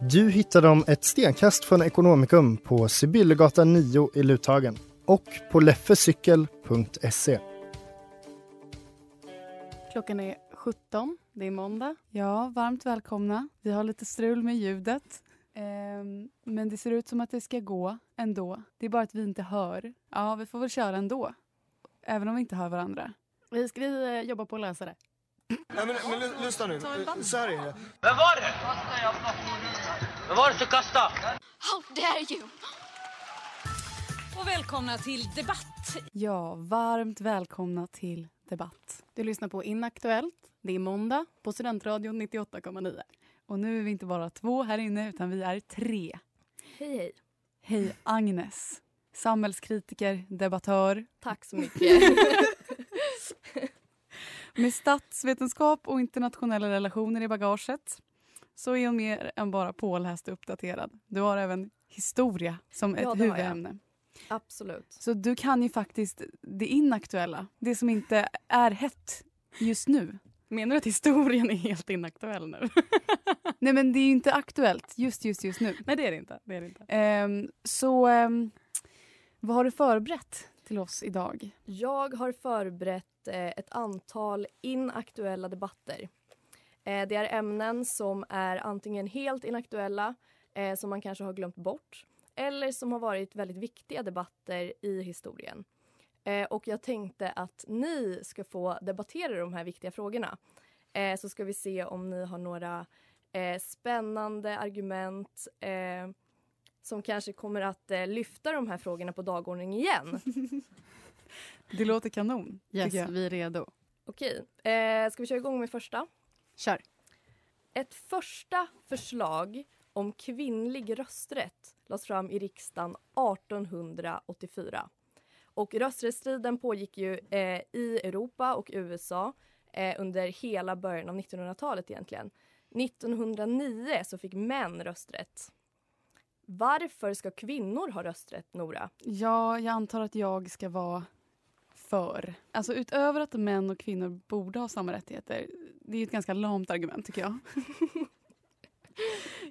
Du hittar dem ett stenkast från Ekonomikum på Sibyllegatan 9 i Luthagen och på leffecykel.se. Klockan är 17, det är måndag. Ja, varmt välkomna. Vi har lite strul med ljudet. Ehm, men det ser ut som att det ska gå ändå. Det är bara att vi inte hör. Ja, vi får väl köra ändå. Även om vi inte hör varandra. Vi ska vi eh, jobba på att lösa det. Nej, men, men ly- lyssna nu. Så här är det. Vem var det? Vem var det som kastade? How dare you! Och välkomna till Debatt. Ja, varmt välkomna till Debatt. Du lyssnar på Inaktuellt. Det är måndag på Studentradion 98,9. Och nu är vi inte bara två här inne, utan vi är tre. Hej hej. Hej Agnes, samhällskritiker, debattör. Tack så mycket. Med statsvetenskap och internationella relationer i bagaget så är hon mer än bara påläst och uppdaterad. Du har även historia som ett Ja, huvudämne. Absolut. Så du kan ju faktiskt det inaktuella, det som inte är hett just nu. Menar du att historien är helt inaktuell nu? Nej men det är ju inte aktuellt just just just nu. Nej det är det inte. Det är det inte. Ehm, så ehm, vad har du förberett till oss idag? Jag har förberett eh, ett antal inaktuella debatter. Eh, det är ämnen som är antingen helt inaktuella, eh, som man kanske har glömt bort eller som har varit väldigt viktiga debatter i historien. Eh, och jag tänkte att ni ska få debattera de här viktiga frågorna. Eh, så ska vi se om ni har några eh, spännande argument eh, som kanske kommer att eh, lyfta de här frågorna på dagordningen igen. Det låter kanon. Yes, vi är redo. Okej, eh, ska vi köra igång med första? Kör. Ett första förslag om kvinnlig rösträtt lades fram i riksdagen 1884. Och rösträttsstriden pågick ju eh, i Europa och USA eh, under hela början av 1900-talet egentligen. 1909 så fick män rösträtt. Varför ska kvinnor ha rösträtt, Nora? Ja, jag antar att jag ska vara för. Alltså utöver att män och kvinnor borde ha samma rättigheter. Det är ett ganska lamt argument tycker jag.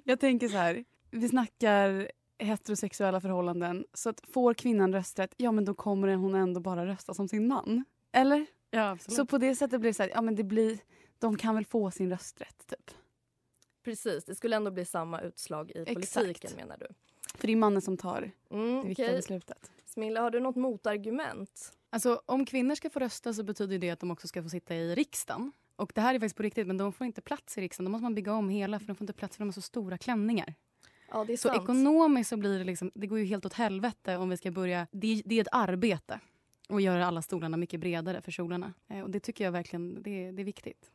jag tänker så här. Vi snackar heterosexuella förhållanden. Så att får kvinnan rösträtt, ja men då kommer hon ändå bara rösta som sin man. Eller? Ja, absolut. Så på det sättet blir det så här, ja men det blir, de kan väl få sin rösträtt typ. Precis, det skulle ändå bli samma utslag i Exakt. politiken menar du? För det är mannen som tar Mm, det viktiga okej. beslutet. Smilla, har du något motargument? Alltså, om kvinnor ska få rösta så betyder det att de också ska få sitta i riksdagen. Och det här är faktiskt på riktigt, men de får inte plats i riksdagen. Då måste man bygga om hela för de får inte plats för de har så stora klänningar. Ja, det är Så sant. ekonomiskt så blir det liksom, det går ju helt åt helvete om vi ska börja, det, det är ett arbete att göra alla stolarna mycket bredare för kjolarna. Eh, och det tycker jag verkligen, det, det är viktigt.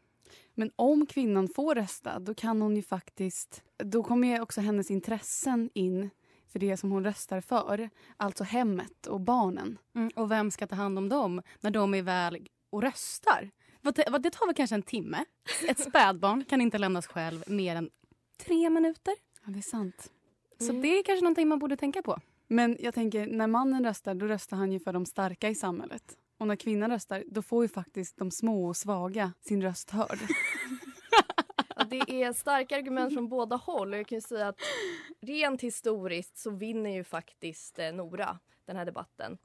Men om kvinnan får rösta, då kan hon ju faktiskt... Då kommer ju också hennes intressen in för det som hon röstar för. Alltså hemmet och barnen. Mm, och vem ska ta hand om dem när de är väl och röstar? Det tar väl kanske en timme? Ett spädbarn kan inte lämnas själv mer än tre minuter. Ja, det är sant. Så det är kanske någonting man borde tänka på. Men jag tänker, när mannen röstar, då röstar han ju för de starka i samhället. Och när kvinnan röstar, då får ju faktiskt de små och svaga sin röst hörd. Det är starka argument från båda håll. Och jag kan ju säga att rent historiskt så vinner ju faktiskt eh, Nora den här debatten.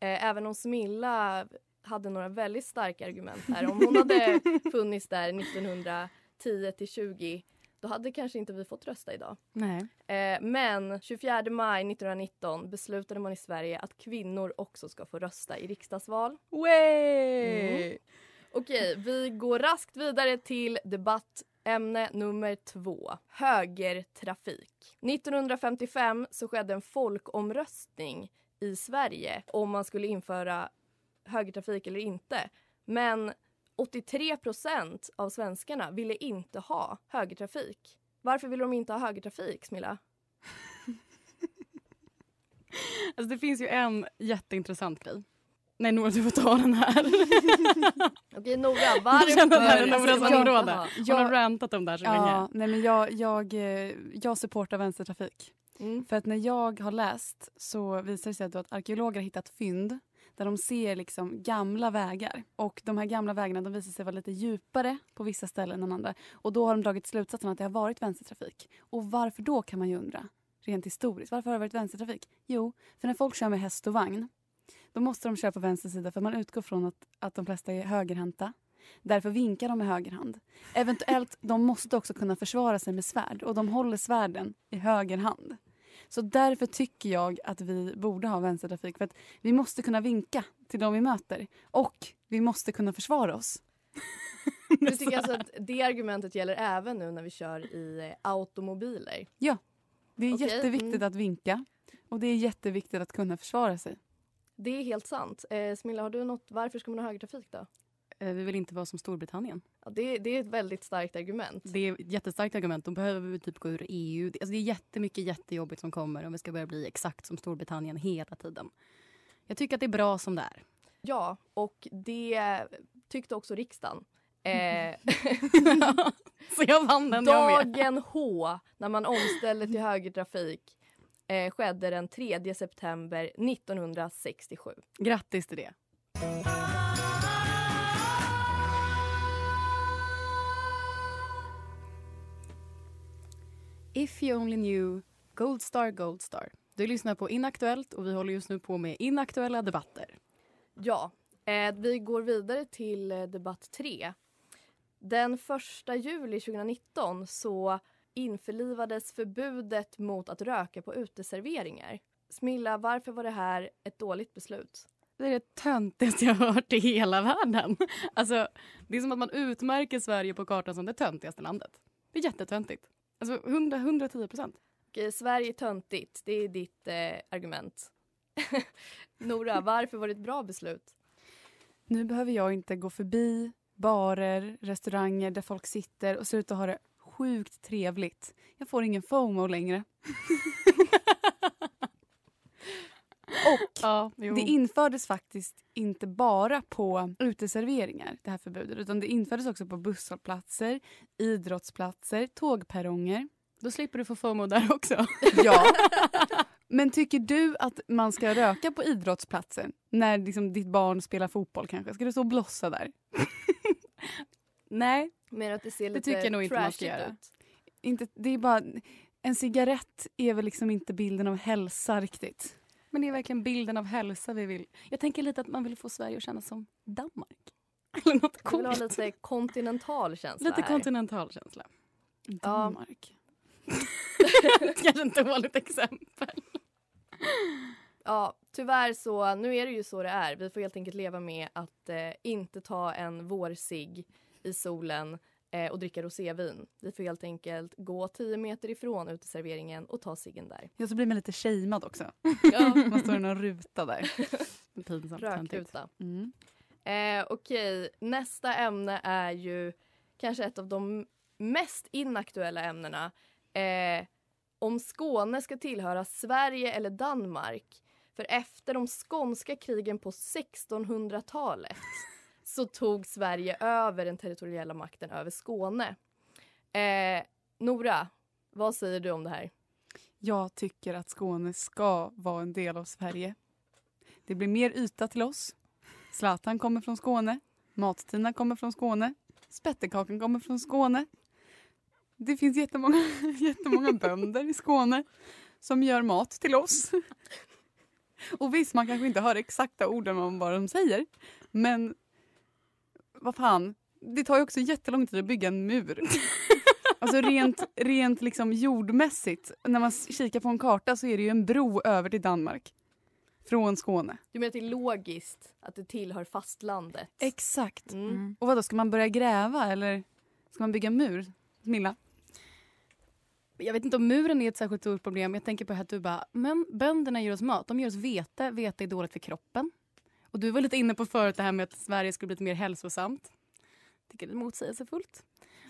Eh, även om Smilla hade några väldigt starka argument här. Om hon hade funnits där 1910 till 20 då hade kanske inte vi fått rösta idag. Nej. Eh, men 24 maj 1919 beslutade man i Sverige att kvinnor också ska få rösta i riksdagsval. Mm. Okej, vi går raskt vidare till Ämne nummer två. Högertrafik. 1955 så skedde en folkomröstning i Sverige om man skulle införa högertrafik eller inte. Men 83 procent av svenskarna ville inte ha högertrafik. Varför ville de inte ha högertrafik, Smilla? Alltså det finns ju en jätteintressant grej. Nej Nora du får ta den här. Okej Nora, Jag varför Noras område. ha? Hon har rantat om det här så Ja, länge. nej men jag, jag, eh, jag supportar vänstertrafik. Mm. För att när jag har läst så visar det sig att, att arkeologer har hittat fynd där de ser liksom gamla vägar. Och de här gamla vägarna de visar sig vara lite djupare på vissa ställen än andra. Och då har de dragit slutsatsen att det har varit vänstertrafik. Och varför då kan man ju undra, rent historiskt. Varför har det varit vänstertrafik? Jo, för när folk kör med häst och vagn då måste de köra på vänster sida för man utgår från att, att de flesta är högerhänta. Därför vinkar de med höger hand. Eventuellt, de måste också kunna försvara sig med svärd och de håller svärden i höger hand. Så därför tycker jag att vi borde ha vänstertrafik. För att vi måste kunna vinka till de vi möter. Och vi måste kunna försvara oss. Du tycker alltså att det argumentet gäller även nu när vi kör i eh, automobiler? Det är Okej, jätteviktigt mm. att vinka. Och det är jätteviktigt att kunna försvara sig. Det är helt sant. Eh, Smilla, har du något, varför ska man ha högertrafik då? Eh, Vi vill inte vara som Storbritannien. Ja, det, det är ett väldigt starkt argument. Det är ett jättestarkt argument. De behöver vi typ gå ur EU. Det- Alltså det är jättemycket jättejobbigt som kommer om vi ska börja bli exakt som Storbritannien hela tiden. Jag tycker att det är bra som det är. Ja, och det tyckte också riksdagen. Eh, Så jag vann den jag med. dagen H, när man omställde till högertrafik, eh, skedde den 3 september 1967. Grattis till det. If you only knew, Gold Star, Gold Star. Du lyssnar på Inaktuellt och vi håller just nu på med inaktuella debatter. Ja, eh, vi går vidare till eh, debatt 3. Den 1 juli 2019 så införlivades förbudet mot att röka på uteserveringar. Smilla, varför var det här ett dåligt beslut? Det är det töntigaste jag har hört i hela världen. Alltså, det är som att man utmärker Sverige på kartan som det töntigaste landet. Det är jättetöntigt. Alltså 100, 110 procent. Sverige är töntigt, det är ditt eh, argument. Nora, varför var det ett bra beslut? Nu behöver jag inte gå förbi barer, restauranger där folk sitter och ser ut att ha det sjukt trevligt. Jag får ingen FOMO längre. och Ja, det infördes faktiskt inte bara på uteserveringar, det här förbudet, utan det infördes också på busshållplatser, idrottsplatser, tågperronger. Då slipper du få FOMO där också. Ja. Men tycker du att man ska röka på idrottsplatsen när liksom ditt barn spelar fotboll kanske? Ska du stå och blossa där? Nej, Mer att det ser Det lite tycker jag nog inte man ska göra. ut. inte, det är bara... En cigarett är väl liksom inte bilden av hälsa riktigt. Men det är verkligen bilden av hälsa vi vill. Jag tänker lite att man vill få Sverige att kännas som Danmark. Eller något Jag vill ha coolt. lite kontinental känsla Lite här. kontinental känsla. Danmark. Kanske ett dåligt exempel. Ja, tyvärr så, nu är det ju så det är. Vi får helt enkelt leva med att eh, inte ta en vårsig i solen eh, och dricka rosévin. Vi får helt enkelt gå 10 meter ifrån uteserveringen och ta ciggen där. Ja, så blir man lite shamead också. Ja, Man står i någon ruta där. Pinsamt. rökruta. Mm. Eh, Okej, nästa ämne är ju kanske ett av de mest inaktuella ämnena. Eh, om Skåne ska tillhöra Sverige eller Danmark. För efter de skånska krigen på 1600-talet så tog Sverige över den territoriella makten över Skåne. Eh, Nora, vad säger du om det här? Jag tycker att Skåne ska vara en del av Sverige. Det blir mer yta till oss. Zlatan kommer från Skåne. Mattina kommer från Skåne. Spettekakan kommer från Skåne. Det finns jättemånga, jättemånga bönder i Skåne som gör mat till oss. Och visst, man kanske inte hör exakta orden om vad de säger. Men vad fan, det tar ju också jättelång tid att bygga en mur. Alltså rent, rent liksom jordmässigt, när man kikar på en karta så är det ju en bro över till Danmark. Från Skåne. Du menar att det är logiskt att det tillhör fastlandet? Exakt. Mm. Och vad då ska man börja gräva eller ska man bygga mur? Milla? Jag vet inte om muren är ett särskilt stort problem. Jag tänker på att du bara, men bönderna ger oss mat. De ger oss vete. Vete är dåligt för kroppen. Och du var lite inne på förut det här med att Sverige skulle bli lite mer hälsosamt. Tycker det är motsägelsefullt.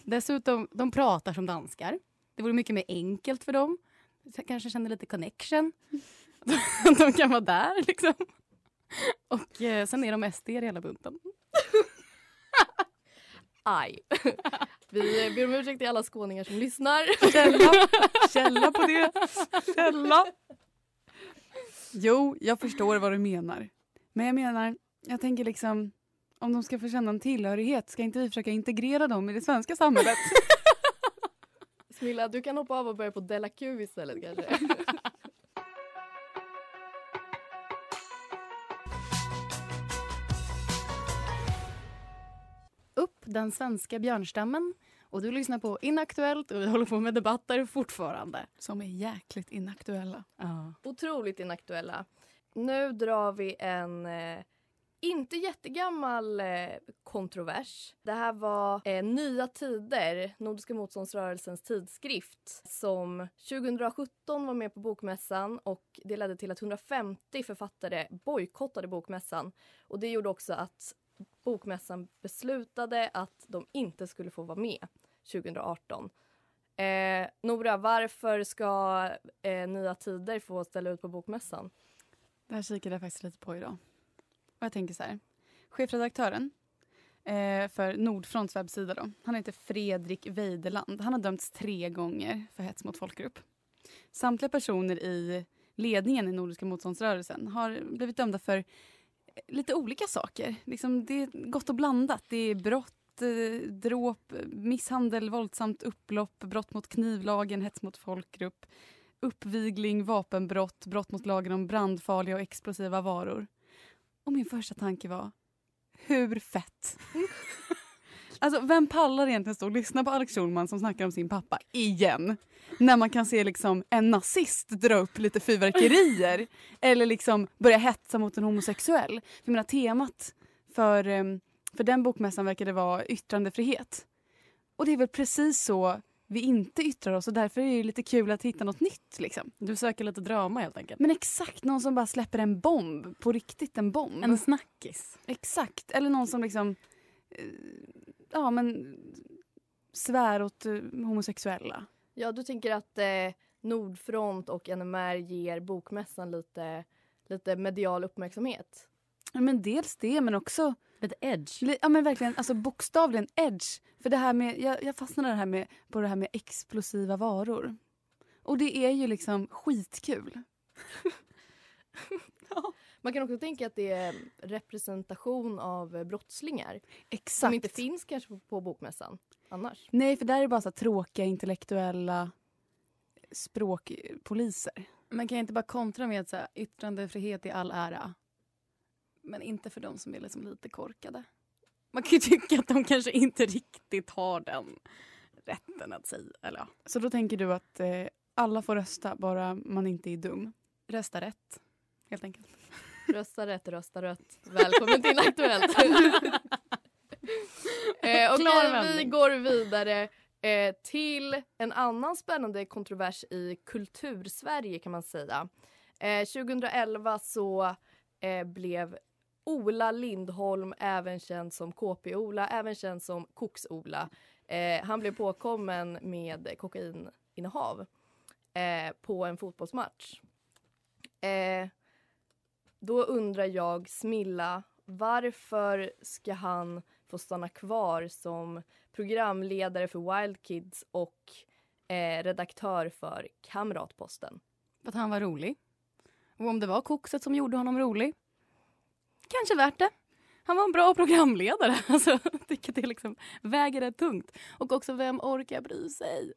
Dessutom, de pratar som danskar. Det vore mycket mer enkelt för dem. Jag kanske känner lite connection. de kan vara där liksom. Och eh, sen är de SD i hela bunten. Aj. Vi ber om ursäkt till alla skåningar som lyssnar. Källa, källa på det. Källa. Jo, jag förstår vad du menar. Men jag menar, jag tänker liksom om de ska få känna en tillhörighet, ska inte vi försöka integrera dem i det svenska samhället? Smilla, du kan hoppa av och börja på Della Q istället kanske. upp den svenska björnstammen. Och du lyssnar på Inaktuellt och vi håller på med debatter fortfarande. Som är jäkligt inaktuella. Ja. Otroligt inaktuella. Nu drar vi en eh, inte jättegammal eh, kontrovers. Det här var eh, Nya Tider, Nordiska motståndsrörelsens tidskrift som 2017 var med på Bokmässan och det ledde till att 150 författare bojkottade Bokmässan. Och det gjorde också att Bokmässan beslutade att de inte skulle få vara med 2018. Eh, Nora, varför ska eh, Nya Tider få ställa ut på Bokmässan? Det här kikade jag faktiskt lite på idag. Och jag tänker så här. Chefredaktören eh, för Nordfronts webbsida då. Han heter Fredrik Weideland. Han har dömts tre gånger för hets mot folkgrupp. Samtliga personer i ledningen i Nordiska motståndsrörelsen har blivit dömda för eh, lite olika saker. Liksom, det är gott och blandat. Det är brott, eh, dråp, misshandel, våldsamt upplopp, brott mot knivlagen, hets mot folkgrupp, uppvigling, vapenbrott, brott mot lagen om brandfarliga och explosiva varor. Och min första tanke var, hur fett? alltså vem pallar egentligen stå och lyssna på Alex Schulman som snackar om sin pappa igen? När man kan se liksom en nazist dra upp lite fyrverkerier eller liksom börja hetsa mot en homosexuell. För menar temat för, em, för den bokmässan verkade vara yttrandefrihet. Och det är väl precis så vi inte yttrar oss och därför är det lite kul att hitta något nytt. Liksom. Du söker lite drama helt enkelt. Men exakt, någon som bara släpper en bomb. På riktigt en bomb. En snackis. Exakt, eller någon som liksom eh, ja men svär åt eh, homosexuella. Ja, du tänker att eh, Nordfront och NMR ger Bokmässan lite, lite medial uppmärksamhet? Ja, men dels det men också Lite edge. ja men verkligen alltså bokstavligen edge. För det här med, jag, jag fastnade det här med, på det här med explosiva varor. Och det är ju liksom skitkul. Man kan också tänka att det är representation av brottslingar Exakt. som inte finns kanske på, på Bokmässan annars. Nej för där är det bara så tråkiga intellektuella språkpoliser. Man kan inte bara kontra med att så här, yttrandefrihet i all ära. Men inte för de som är liksom lite korkade. Man kan ju tycka att de kanske inte riktigt har den rätten att säga. Eller ja, Så då tänker du att eh, alla får rösta bara man inte är dum. rösta rätt. Helt enkelt. Rösta rätt, rösta rött. Välkommen till Aktuellt! eh, och Klar vi går vidare eh, till en annan spännande kontrovers i kultursverige kan man säga. Eh, 2011 så eh, blev Ola Lindholm, även känd som KP-Ola, även känd som Koks-Ola. Eh, han blev påkommen med kokaininnehav eh, på en fotbollsmatch. Eh, då undrar jag, Smilla, varför ska han få stanna kvar som programledare för Wild Kids och eh, redaktör för Kamratposten? För att han var rolig. Och om det var kokset som gjorde honom rolig. Kanske värt det. Han var en bra programledare. Alltså, jag tycker det liksom väger rätt tungt. Och också, vem orkar bry sig?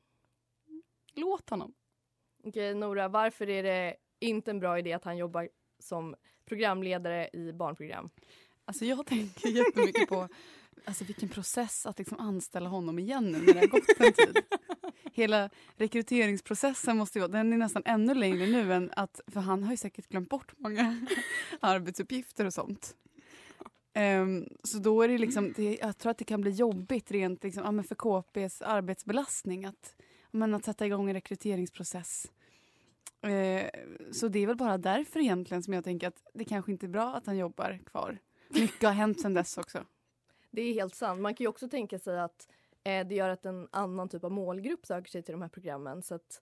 Låt honom. Okej, Nora, varför är det inte en bra idé att han jobbar som programledare i barnprogram? Alltså jag tänker jättemycket på Alltså vilken process att liksom anställa honom igen nu när det har gått en tid. Hela rekryteringsprocessen måste ju den är nästan ännu längre nu än att, för han har ju säkert glömt bort många arbetsuppgifter och sånt. Ehm, så då är det liksom, det, jag tror att det kan bli jobbigt rent liksom, ja, men för KPs arbetsbelastning att, men att sätta igång en rekryteringsprocess. Eh, så det är väl bara därför egentligen som jag tänker att det kanske inte är bra att han jobbar kvar. Mycket har hänt sedan dess också. Det är helt sant. Man kan ju också tänka sig att eh, det gör att en annan typ av målgrupp söker sig till de här programmen. Så att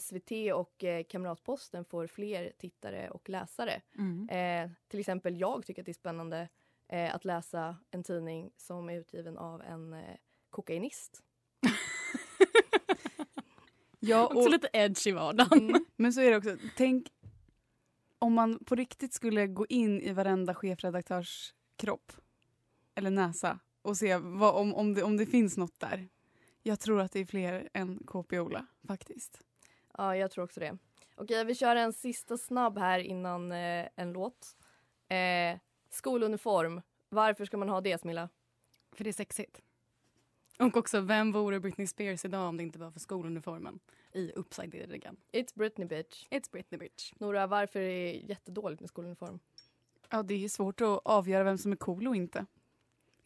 SVT och eh, Kamratposten får fler tittare och läsare. Mm. Eh, till exempel jag tycker att det är spännande eh, att läsa en tidning som är utgiven av en eh, kokainist. Ja, Också lite edge i vardagen. Mm. Men så är det också. Tänk om man på riktigt skulle gå in i varenda chefredaktörs kropp eller näsa och se vad, om, om, det, om det finns något där. Jag tror att det är fler än KP Ola faktiskt. Ja, jag tror också det. Okej, vi kör en sista snabb här innan eh, en låt. Eh, skoluniform. Varför ska man ha det, Smilla? För det är sexigt. Och också, vem vore Britney Spears idag om det inte var för skoluniformen i Upside Down? It's Britney bitch. It's Britney bitch. Nora, varför är det jättedåligt med skoluniform? Ja, det är svårt att avgöra vem som är cool och inte.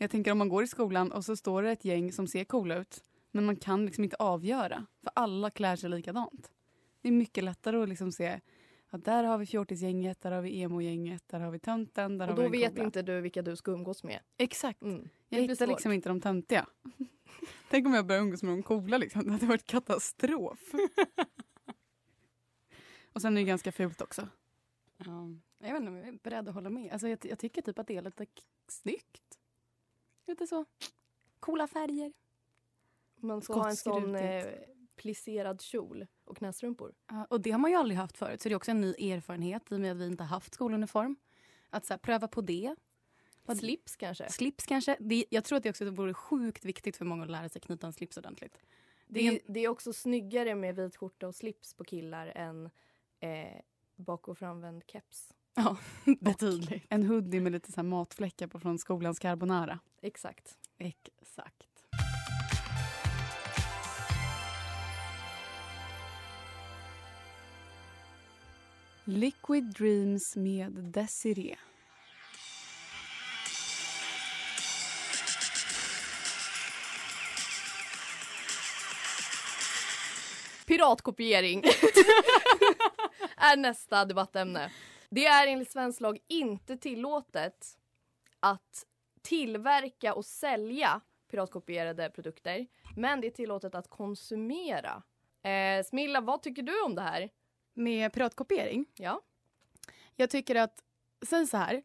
Jag tänker om man går i skolan och så står det ett gäng som ser coola ut men man kan liksom inte avgöra för alla klär sig likadant. Det är mycket lättare att liksom se att där har vi fjortisgänget, där har vi emo-gänget, där har vi tönten, där Och har då vi den vet coola. inte du vilka du ska umgås med. Exakt. Mm. Jag hittar svårt. liksom inte de töntiga. Tänk om jag börjar umgås med de coola. Liksom. Det hade varit katastrof. och sen är det ganska fult också. Ja, jag vet inte om jag är beredd att hålla med. Alltså, jag, jag tycker typ att det är lite snyggt. Lite så. Coola färger. Man ska ha en sån eh, plisserad kjol och knästrumpor. Ja, och det har man ju aldrig haft förut. Så det är också en ny erfarenhet i och med att vi inte haft skoluniform. Att så här, pröva på det. Vad- Slips kanske? Slips kanske. Det, jag tror att det också vore sjukt viktigt för många att lära sig knyta en slips ordentligt. Det är, det är också snyggare med vit skjorta och slips på killar än eh, bak och framvänd keps. Ja, betydligt. En hoodie med lite så här matfläckar på från skolans carbonara. Exakt. Exakt. Liquid Dreams med Desiree. Piratkopiering är nästa debattämne. Det är enligt svensk lag inte tillåtet att tillverka och sälja piratkopierade produkter. Men det är tillåtet att konsumera. Eh, Smilla, vad tycker du om det här? Med piratkopiering? Ja. Jag tycker att, säg så här.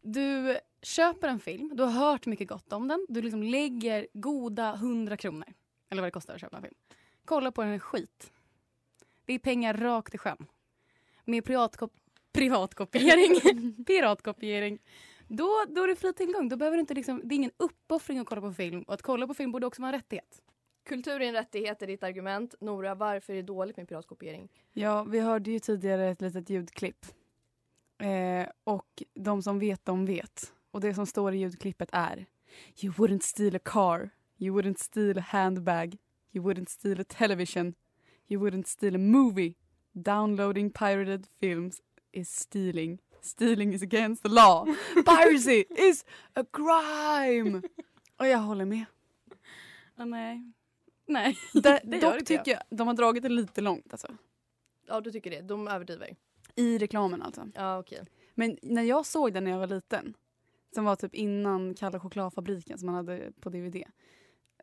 Du köper en film, du har hört mycket gott om den. Du liksom lägger goda 100 kronor. Eller vad det kostar att köpa en film. Kolla på den skit. Det är pengar rakt i sjön. Med piratkop privatkopiering, piratkopiering, då, då är det fri tillgång. Då behöver du inte liksom, det är ingen uppoffring att kolla på film. Och att kolla på film borde också vara en rättighet. Kultur är en rättighet är ditt argument. Nora, varför är det dåligt med piratkopiering? Ja, vi hörde ju tidigare ett litet ljudklipp. Eh, och de som vet, de vet. Och det som står i ljudklippet är You wouldn't steal a car. You wouldn't steal a handbag. You wouldn't steal a television. You wouldn't steal a movie. Downloading pirated films is stealing. Stealing is against the law. Piracy is a crime! Och jag håller med. Ah, nej. Nej, Det, det dock jag. tycker jag de har dragit det lite långt alltså. Ja, du tycker det. De överdriver. I reklamen alltså. Ja, okej. Men när jag såg den när jag var liten, som var typ innan Kalla chokladfabriken som man hade på DVD,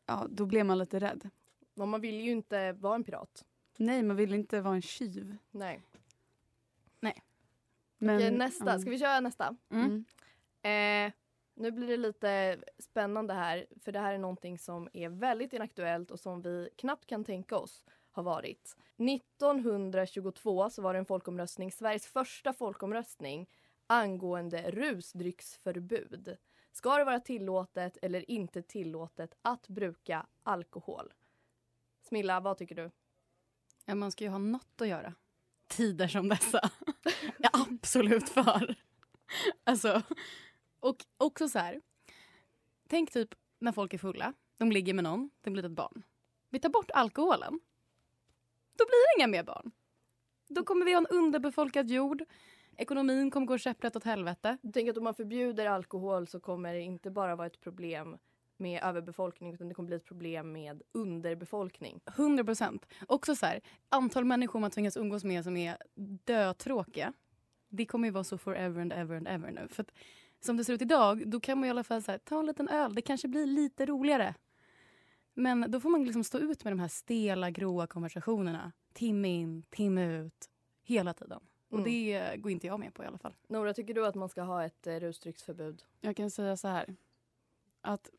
ja, då blev man lite rädd. Men man vill ju inte vara en pirat. Nej, man vill inte vara en tjuv. Nej. Men, Okej, nästa. Ska vi köra nästa? Mm. Eh, nu blir det lite spännande här, för det här är någonting som är väldigt inaktuellt och som vi knappt kan tänka oss har varit. 1922 så var det en folkomröstning, Sveriges första folkomröstning angående rusdrycksförbud. Ska det vara tillåtet eller inte tillåtet att bruka alkohol? Smilla, vad tycker du? Ja, man ska ju ha något att göra. Tider som dessa. Jag är absolut för. Alltså, och också så här. Tänk typ när folk är fulla. De ligger med någon, det blir ett barn. Vi tar bort alkoholen. Då blir det inga mer barn. Då kommer vi ha en underbefolkad jord. Ekonomin kommer gå käpprätt åt helvete. Tänk att om man förbjuder alkohol så kommer det inte bara vara ett problem med överbefolkning utan det kommer bli ett problem med underbefolkning. 100 procent. Också så här, antal människor man tvingas umgås med som är dötråkiga. Det kommer ju vara så forever and ever and ever nu. För att, som det ser ut idag, då kan man i alla fall så här, ta en liten öl. Det kanske blir lite roligare. Men då får man liksom stå ut med de här stela, gråa konversationerna. Timme in, timme ut. Hela tiden. Och Mm. det går inte jag med på i alla fall. Nora, tycker du att man ska ha ett eh, rusdrycksförbud? Jag kan säga så här. Att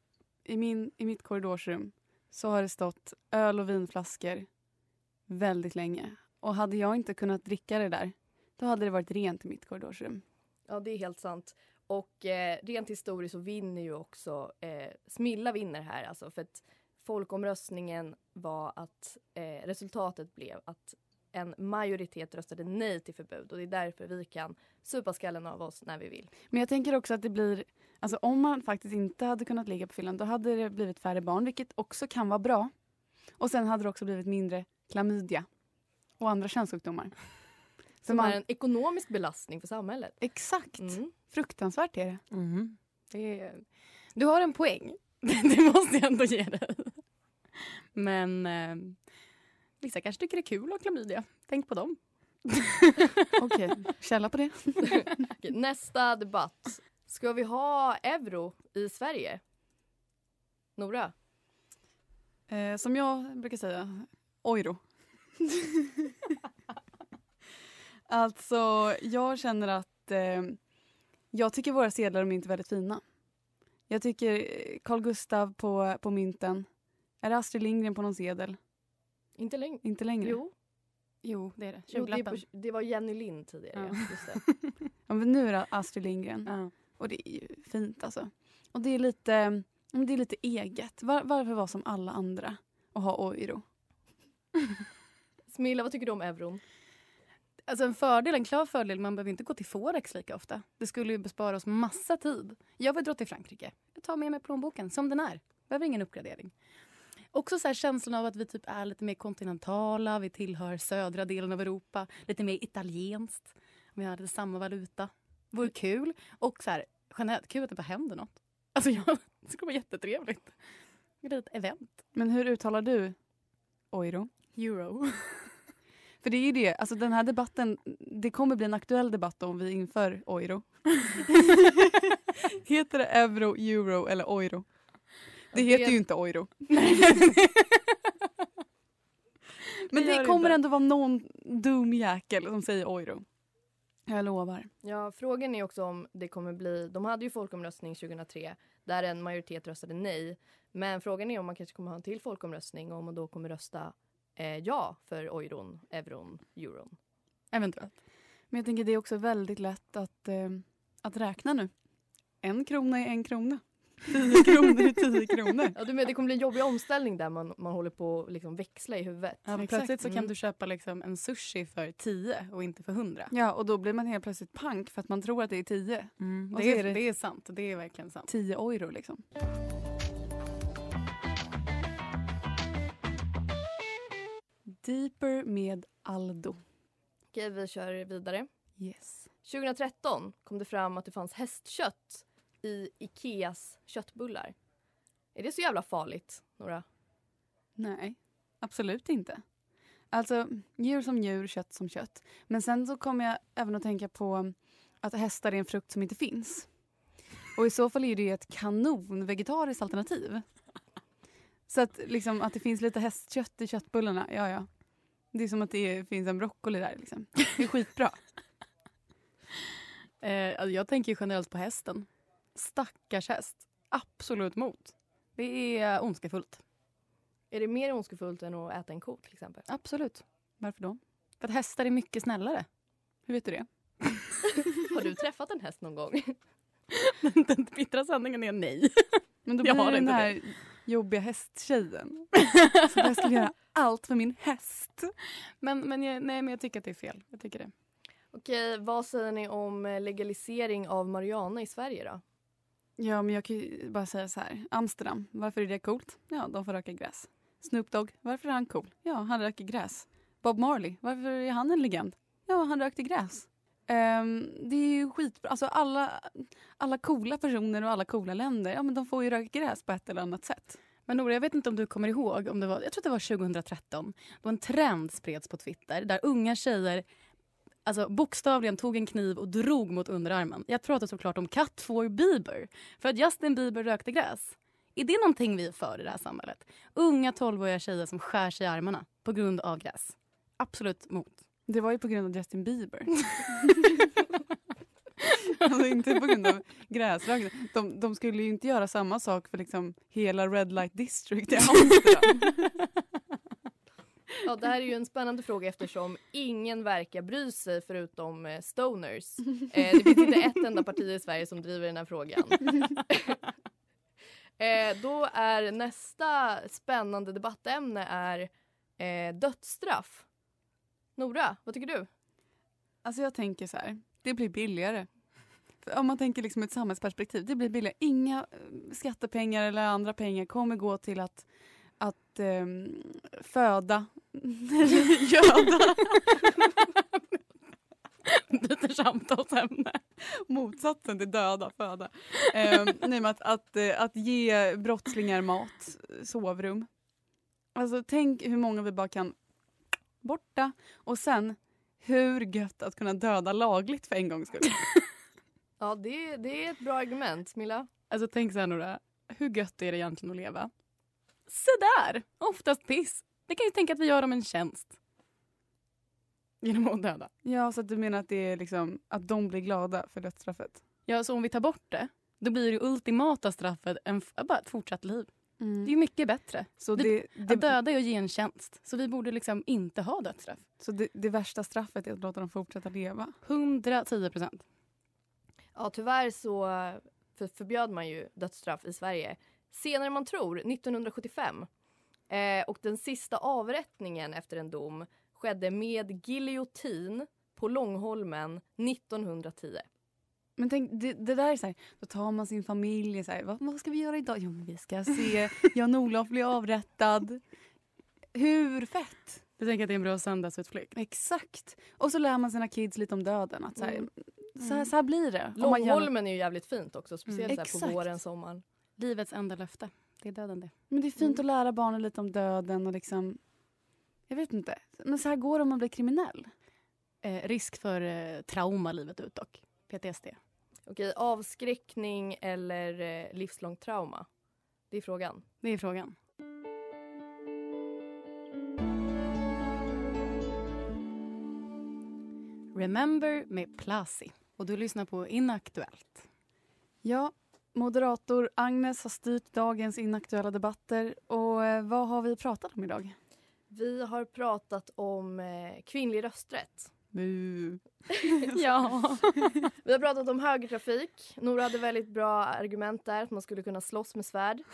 i, min, i mitt korridorsrum så har det stått öl och vinflaskor väldigt länge. Och hade jag inte kunnat dricka det där, då hade det varit rent i mitt korridorsrum. Ja, det är helt sant. Och eh, rent historiskt så vinner ju också eh, Smilla vinner här alltså för att folkomröstningen var att eh, resultatet blev att en majoritet röstade nej till förbud och det är därför vi kan supa skallen av oss när vi vill. Men jag tänker också att det blir, alltså om man faktiskt inte hade kunnat ligga på fyllan då hade det blivit färre barn, vilket också kan vara bra. Och sen hade det också blivit mindre klamydia och andra könssjukdomar. Så Som man, är en ekonomisk belastning för samhället. exakt. Mm. Fruktansvärt är det. Det är, du har en poäng. det måste jag ändå ge dig. Men eh, vissa kanske tycker det är kul att ha klamydia. Tänk på dem. Okej, källa på det. Nästa debatt. Ska vi ha euro i Sverige? Nora? Eh, som jag brukar säga, euro. alltså, jag känner att eh, jag tycker våra sedlar är inte väldigt fina. Jag tycker eh, Carl Gustav på, på mynten. Är det Astrid Lindgren på någon sedel? Inte längre. Inte längre. Jo, Jo, det är det. jo det, är 20-lappen. på, det var Jenny Lind tidigare. Ja. Just det. Ja, men nu är det Astrid Lindgren. Ja. Och det är ju fint alltså. Och det är lite, det är lite eget. Var, varför vara som alla andra och ha euro? Smilla, vad tycker du om euron? Alltså en fördel, en klar fördel, man behöver inte gå till Forex lika ofta. Det skulle ju bespara oss massa tid. Jag vill dra till Frankrike. Jag tar med mig plånboken som den är. Behöver ingen uppgradering. Också så här känslan av att vi typ är lite mer kontinentala, vi tillhör södra delen av Europa, lite mer italienskt. Vi har lite samma valuta. Vore kul. Och så här, generellt kul att det bara händer något. Alltså jag, det skulle vara jättetrevligt. Ett litet event. Men hur uttalar du euro? Euro. För det är ju det, alltså den här debatten, det kommer bli en aktuell debatt om vi inför euro. heter det euro, euro eller euro? Det heter det- ju inte euro. Men Det kommer inte. ändå vara någon dum jäkel som säger euro. Jag lovar. Ja, frågan är också om det kommer bli... De hade ju folkomröstning 2003 där en majoritet röstade nej. Men frågan är om man kanske kommer ha en till folkomröstning och om man då kommer rösta eh, ja för euron, euron, euron. Eventuellt. Men jag tänker det är också väldigt lätt att, eh, att räkna nu. En krona är en krona. Tio kronor är tio kronor. Ja, du med, det kommer bli en jobbig omställning där man, man håller på att liksom växla i huvudet. Ja, plötsligt så kan Mm. du köpa liksom en sushi för 10 och inte för 100. Ja, och då blir man helt plötsligt pank för att man tror att det är tio. Mm. Och Det, är det- det är sant. Det är verkligen sant. 10 euro liksom. Deeper med Aldo. Okej, vi kör vidare. Yes. 2013 kom det fram att det fanns hästkött i Ikeas köttbullar. Är det så jävla farligt, Nora? Nej, absolut inte. Alltså, djur som djur, kött som kött. Men sen så kommer jag även att tänka på att hästar är en frukt som inte finns. Och i så fall är det ett kanon vegetariskt alternativ. Så att, liksom, att det finns lite hästkött i köttbullarna, ja ja. Det är som att det finns en broccoli där. Liksom. Det är skitbra. Eh, alltså jag tänker ju generellt på hästen. Stackars häst. Absolut mot. Det är ondskefullt. Är det mer ondskefullt än att äta en ko till exempel? Absolut. Varför då? För att hästar är mycket snällare. Hur vet du det? Har du träffat en häst någon gång? Den bittra sanningen är nej. Men då Jag blir har det den här jobbiga hästtjejen. Så jag skulle göra allt för min häst. Men, men, jag, nej, men jag tycker att det är fel. Jag tycker det. Okej, vad säger ni om legalisering av marijuana i Sverige då? Ja, men jag kan ju bara säga så här. Amsterdam, varför är det coolt? Ja, de får röka gräs. Snoop Dogg, varför är han cool? Ja, han röker gräs. Bob Marley, varför är han en legend? Ja, han rökte gräs. Um, det är ju skitbra. Alltså alla, alla coola personer och alla coola länder, ja men de får ju röka gräs på ett eller annat sätt. Men Nora, jag vet inte om du kommer ihåg, om det var, jag tror att det var 2013, då en trend spreds på Twitter där unga tjejer alltså, bokstavligen tog en kniv och drog mot underarmen. Jag pratar såklart om Cut for Bieber, för att Justin Bieber rökte gräs. Är det någonting vi är för i det här samhället? Unga 12-åriga tjejer som skär sig i armarna på grund av gräs. Absolut mot. Det var ju på grund av Justin Bieber. alltså inte på grund av gräsrökning. De, de skulle ju inte göra samma sak för liksom hela Red Light District i Amsterdam. Ja, det här är ju en spännande fråga eftersom ingen verkar bry sig förutom eh, stoners. Eh, det finns inte ett enda parti i Sverige som driver den här frågan. eh, då är nästa spännande debattämne är eh, dödsstraff. Nora, vad tycker du? Alltså jag tänker så här, det blir billigare. Om man tänker liksom ett samhällsperspektiv, det blir billigare. Inga eh, skattepengar eller andra pengar kommer gå till att, att ehm, föda, göda. Byter samtalsämne. Motsatsen till döda, föda. Um, nej, att, att, eh, att ge brottslingar mat, sovrum. Alltså tänk hur många vi bara kan borta. Och sen, hur gött att kunna döda lagligt för en gångs skull. Ja, det, det är ett bra argument. Milla? Alltså tänk så här Nora, hur gött är det egentligen att leva? Sådär, oftast piss. Vi kan ju tänka att vi gör dem en tjänst. Genom att döda. Ja, så att du menar att det är liksom att de blir glada för dödsstraffet? Ja, så om vi tar bort det, då blir det ultimata straffet en, bara ett fortsatt liv. Det är mycket bättre. Så, Vi- det, det, Att döda är att ge en tjänst. Så vi borde liksom inte ha dödsstraff. så det, det värsta straffet är att låta dem fortsätta leva? 110 procent. Ja, tyvärr så för, förbjöd man ju dödsstraff i Sverige senare än man tror, 1975. Eh, och den sista avrättningen efter en dom skedde med giljotin på Långholmen 1910. Men tänk, det, det där är så här, då tar man sin familj, så här, vad, vad ska vi göra idag? Jo, men vi ska se Jan-Olof bli avrättad. Hur fett? Du tänker att det är en bra söndagsutflykt? Exakt. Och så lär man sina kids lite om döden. Att så, här, Mm. så, här, så här blir det. Långholmen är ju jävligt fint också, speciellt Mm. så här på våren, sommaren. Livets enda löfte. Det är döden det. Men det är fint att lära barnen lite om döden och liksom... Jag vet inte. Men så här går det om man blir kriminell. Eh, risk för eh, trauma livet ut dock. PTSD. Okej, avskräckning eller eh, livslångt trauma? Det är frågan. Det är frågan. Remember med Plasi. Och du lyssnar på Inaktuellt. Ja, moderator Agnes har styrt dagens inaktuella debatter. Och eh, vad har vi pratat om idag? Vi har pratat om eh, kvinnlig rösträtt. Bu. Ja. Vi har pratat om högertrafik. Nora hade väldigt bra argument där, att man skulle kunna slåss med svärd.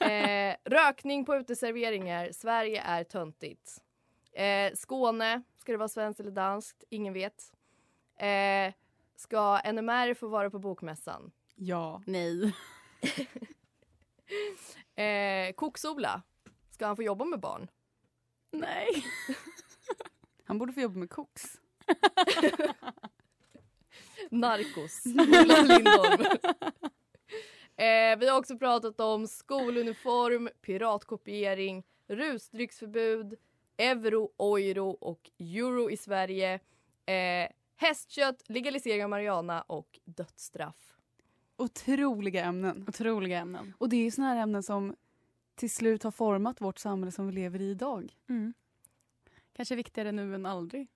Eh, rökning på uteserveringar. Sverige är töntigt. Eh, Skåne, ska det vara svenskt eller danskt? Ingen vet. Eh, ska NMR få vara på bokmässan? Ja. Nej. Eh, Koksola, ska han få jobba med barn? Nej. Han borde få jobba med koks. Narkos, Ola Lindholm. eh, vi har också pratat om skoluniform, piratkopiering, rusdrycksförbud, euro, euro och euro i Sverige. Eh, hästkött, legalisering av marijuana och dödsstraff. Otroliga ämnen. Otroliga ämnen. Och det är ju såna här ämnen som till slut har format vårt samhälle som vi lever i idag. Mm. Kanske viktigare nu än aldrig.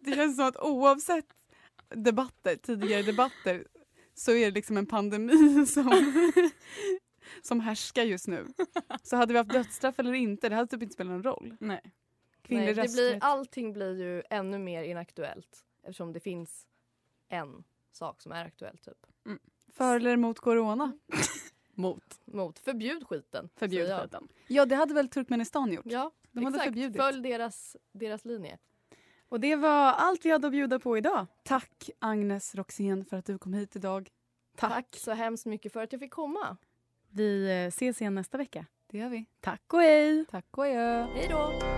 Det känns som att oavsett debatter, tidigare debatter så är det liksom en pandemi som, som härskar just nu. Så hade vi haft dödsstraff eller inte, det hade typ inte spelat någon roll. Nej. Kvinnlig Nej, det blir, allting blir ju ännu mer inaktuellt eftersom det finns en sak som är aktuell. Typ. För eller emot corona? Mot. Mot. Förbjud skiten. Förbjud skiten. Ja, det hade väl Turkmenistan gjort? Ja, De hade exakt. förbjudit. Följ deras, deras linje. Och det var allt vi hade att bjuda på idag. Tack Agnes Roxén för att du kom hit idag. Tack. Tack så hemskt mycket för att jag fick komma. Vi eh, ses igen nästa vecka. Det gör vi. Tack och hej. Tack och adjö. Hej då!